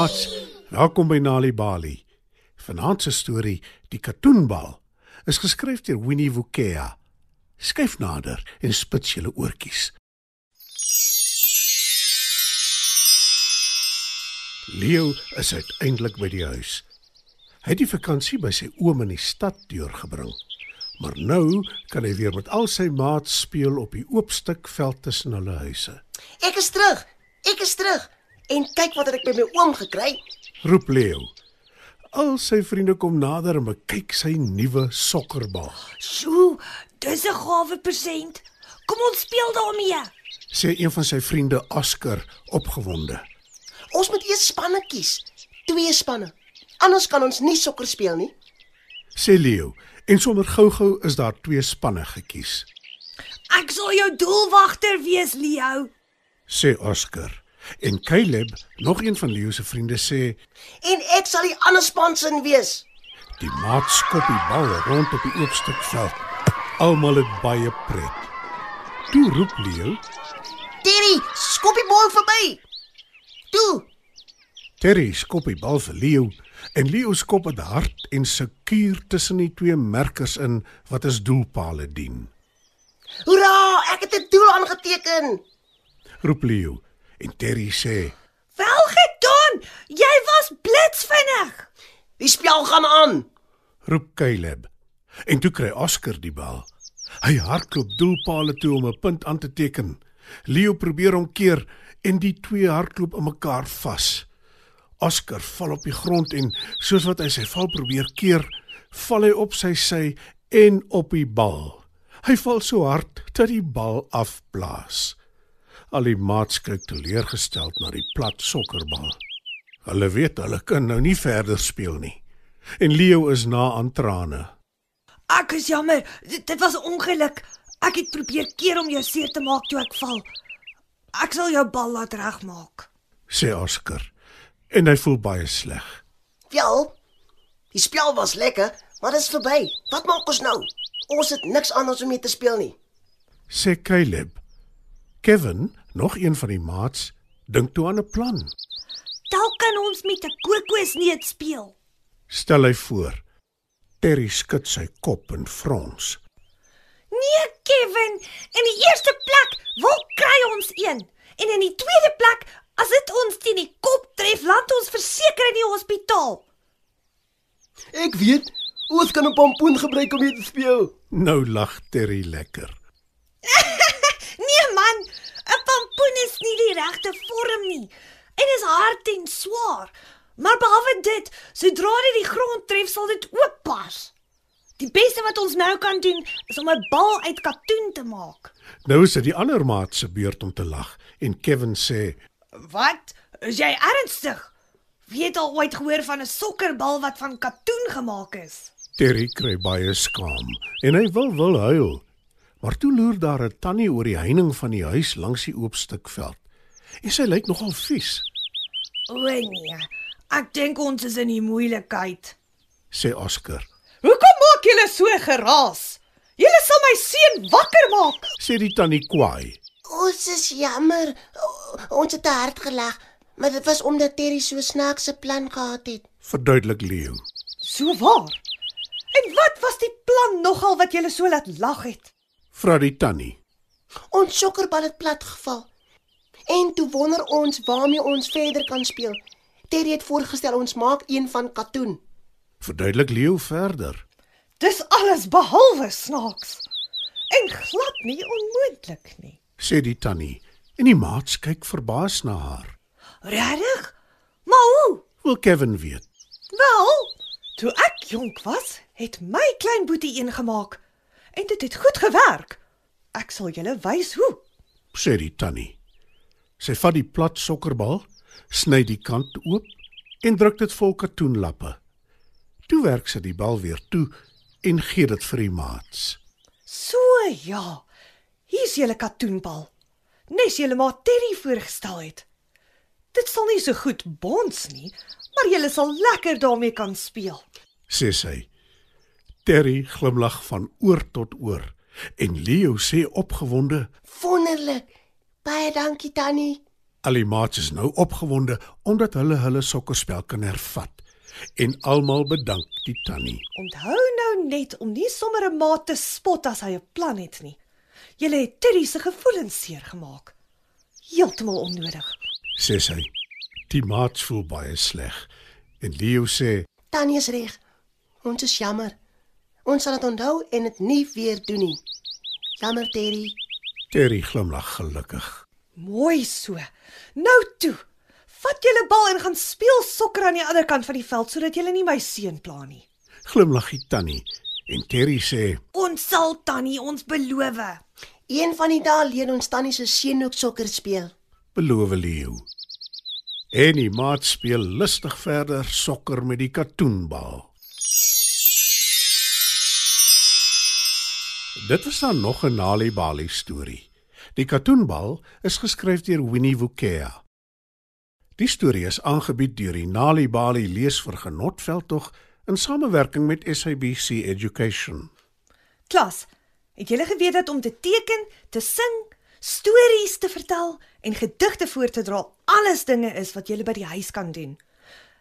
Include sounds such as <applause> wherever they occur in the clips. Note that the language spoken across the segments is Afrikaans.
Maats, welkom by Nali Bali. Vanaand se storie, Die Katoenbal, is geskryf deur Winnie Wukea. Skyf nader en spits julle oortjies. Leo is uiteindelik by die huis. Hy het die vakansie by sy oom in die stad deurgebring. Maar nou kan hy weer met al sy maats speel op die oop stuk veld tussen hulle huise. Ek is terug. Ek is terug. En kyk wat het ek by my oom gekry. Roep Leo. Al sy vriende kom nader en kyk sy nuwe sokkerbal. Sjoe, dis 'n gawe persent. Kom ons speel daarmee. Sê een van sy vriende Oscar opgewonde. Ons moet eers spanne kies. Twee spanne. Anders kan ons nie sokker speel nie. Sê Leo. En sommer gou-gou is daar twee spanne gekies. Ek sal jou doelwagter wees, Leo. Sê Oscar. En Caleb, nog een van Leo se vriende sê, En ek sal die ander span se wees. die maat skop die bal rond op die oop stuk veld. Almal het baie pret. Toe roep Leo, Terry, skop die bal verby. Toe. Terry skop die bal vir Leo en Leo skop dit hard en sekuur tussen die twee merkers in wat as doelpale dien. Hoera, ek het 'n doel aangeteken. Roep Leo en Terry sê, Wel gedoen. Jy was blitsvinnig. Die spel gaan aan. roep Caleb. En toe kry Oscar die bal. Hy hardloop doelpale toe om 'n punt aan te teken. Leo probeer hom keer en die twee hardloop in mekaar vas. Oscar val op die grond en soos wat hy sy val probeer keer, val hy op sy sy en op die bal. Hy val so hard dat die bal afblaas. Al die maats kyk teleurgesteld na die plat sokkerbal. Hulle weet hulle kan nou nie verder speel nie. En Leo is na aan trane. Ek is jammer. Dit, dit was 'n ongeluk. Ek het probeer keer om jou seer te maak toe ek val. Ek sal jou bal laat regmaak. sê Oscar. En hy voel baie sleg. Wel, die spel was lekker, maar dit is verby. Wat maak ons nou? Ons het niks anders om mee te speel nie. Sê Caleb. Kevin, nog een van die maats, dink toe aan 'n plan. Dalk kan ons met 'n kokosneet speel. Stel hy voor. Terry skud sy kop en frons. Nee, Kevin, in die eerste plek wil kry ons een. En in die tweede plek, as dit ons teen die kop tref, land ons verseker in die hospitaal. Ek weet, ons kan 'n pompoen gebruik om mee te speel. Nou lag Terry lekker. <laughs> Nee man, 'n pampoen is nie die regte vorm nie. En is hard en swaar. Maar behalwe dit, sodra dit die grond tref, sal dit ook pas. Die beste wat ons nou kan doen, is om 'n bal uit katoen te maak. Nou is dit die ander maat se beurt om te lag en Kevin sê, Wat? Is jy ernstig? Wie het al ooit gehoor van 'n sokkerbal wat van katoen gemaak is? Terry kry baie skaam en hy wil wil huil. Maar toe loer daar 'n tannie oor die heining van die huis langs die oop stuk veld. En sy lyk nogal vies, O nee, ek dink ons is in die moeilikheid. sê Oscar. Hoekom maak julle so geraas? Julle sal my seun wakker maak. Sê die tannie kwaai. Ons is jammer. O, Ons het te hard gelag, maar dit was omdat Terry so snaakse plan gehad het. Verduidelik Leo. So waar. En wat was die plan nogal wat julle so laat lag het? Vra die tannie. Ons sokkerbal het plat geval. En toe wonder ons waarmee ons verder kan speel. Terry het voorgestel ons maak een van katoen. Verduidelik Leo verder. Dis alles behalwe snaaks. En glad nie onmoontlik nie. Sê die tannie. En die maats kyk verbaas na haar. Regtig? Maar hoe? Wil Kevin weet. Wel, toe ek jonk was, het my klein boetie een gemaak en dit het goed gewerk. Ek sal julle wys hoe. Sê die tannie. Sy vat die plat sokkerbal, sny die kant oop en druk dit vol katoenlappe. Toe werk sy die bal weer toe en gee dit vir die maats. So ja. Hier's julle katoenbal. Nes julle maar Terry voorgestel het. Dit sal nie so goed bons nie, maar julle sal lekker daarmee kan speel. sê sy. Terry glimlag van oor tot oor en Leo sê opgewonde: Wonderlik. Baie dankie Tannie. Al die maats is nou opgewonde omdat hulle hulle sokkerspel kan hervat en almal bedank die tannie. Onthou nou net om nie sommer 'n maat te spot as hy 'n plan het nie. Julle het Teddy se gevoelens seer gemaak. Heeltemal onnodig. sê sy. Die maats voel baie sleg en Leo sê Tannie is reg. Ons is jammer. Ons sal dit onthou en dit nie weer doen nie. Jammer Terry. Terry glimlag gelukkig. Mooi so. Nou toe. Vat julle bal en gaan speel sokker aan die ander kant van die veld sodat julle nie my seun pla nie. Glimlag die tannie en Terry sê Ons sal tannie ons beloof. Een van die dae leer ons tannie se seun ook sokker speel. beloof Leo. En die maat speel lustig verder sokker met die katoenbal. Dit was dan nog 'n Nali Bali storie. Die katoenbal is geskryf deur Winnie Wukea. Die storie is aangebied deur die Nali Bali leesvergenotveldtog in samewerking met SABC Education. Klas, het julle geweet dat om te teken, te sing, stories te vertel en gedigte voor te dra alles dinge is wat julle by die huis kan doen?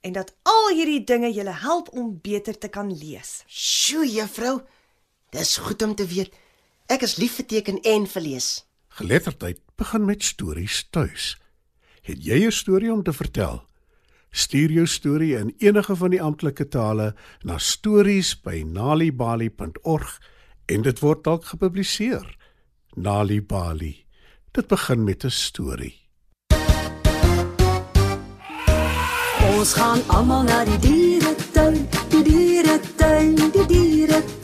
En dat al hierdie dinge julle help om beter te kan lees. Sjoe, juffrou. Dis goed om te weet. Ek is lief vir teken en vir lees. Geletterdheid begin met stories tuis. Het jy 'n storie om te vertel? Stuur jou storie in enige van die amptelike tale na stories@nalibali.org en dit word dalk gepubliseer. Nalibali. Dit begin met 'n storie. Ons gaan almal na die dieretuin, die dieretuin, die dieretuin.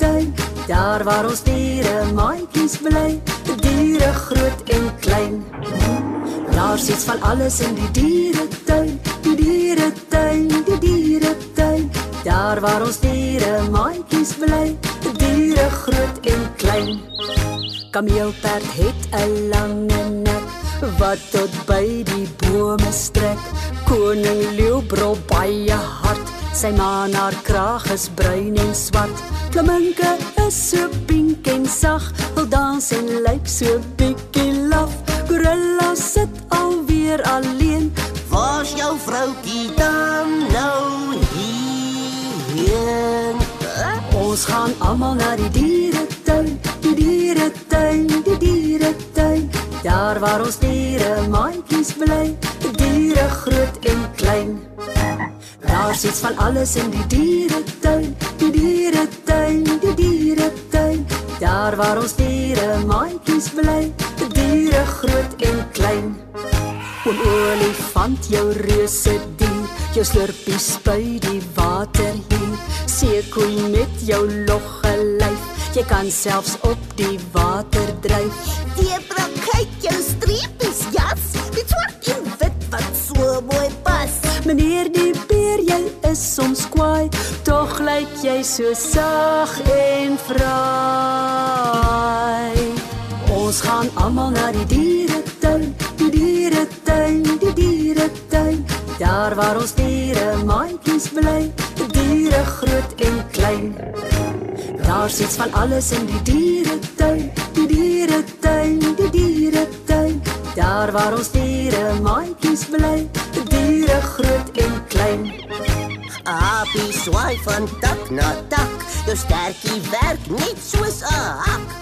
Daar waar ons diere maatjies bly, die diere groot en klein. Daar sit van alles in die dieretuin, die dieretuin, die dieretuin. Daar waar ons diere maatjies bly, die diere groot en klein. Kameelperd het 'n lange nek wat tot by die bome strek. Koning leeu brul baie hard. Sy maan haar kraag is bruin en swart. Flaminke is so pink en sag, wil dans en lyk so bietjie laf. Gorilla sit alweer alleen. Waar's jou vroutjie dan nou hier? Ons gaan almal na die dieretuin, die dieretuin, die dieretuin. Daar waar ons diere maatjies bly, die diere groot en klein. Daar sit van alles in die dieretuin, die dieretuin, die dieretuin. Daar waar ons diere maatjies bly, die diere groot en klein. 'n Olifant jou reuse dier, jou slurpie spui die water hier. Seekoei met jou logge lyf, jy kan selfs op die water dryf. Debra, kyk jou streepies jas, die swart en wit wat so mooi pas. Meneer die beer, jy is soms kwaai, lyk jy so sag en vry. Ons gaan almal na die dieretuin, die dieretuin, die dieretuin. Daar waar ons diere maatjies bly, die diere groot en klein. Daar sit van alles in die dieretuin, die dieretuin, die dieretuin. Daar waar ons diere maatjies bly, die diere groot en klein. Apie swaai van tak na tak, jou sterkie werk net soos 'n hak.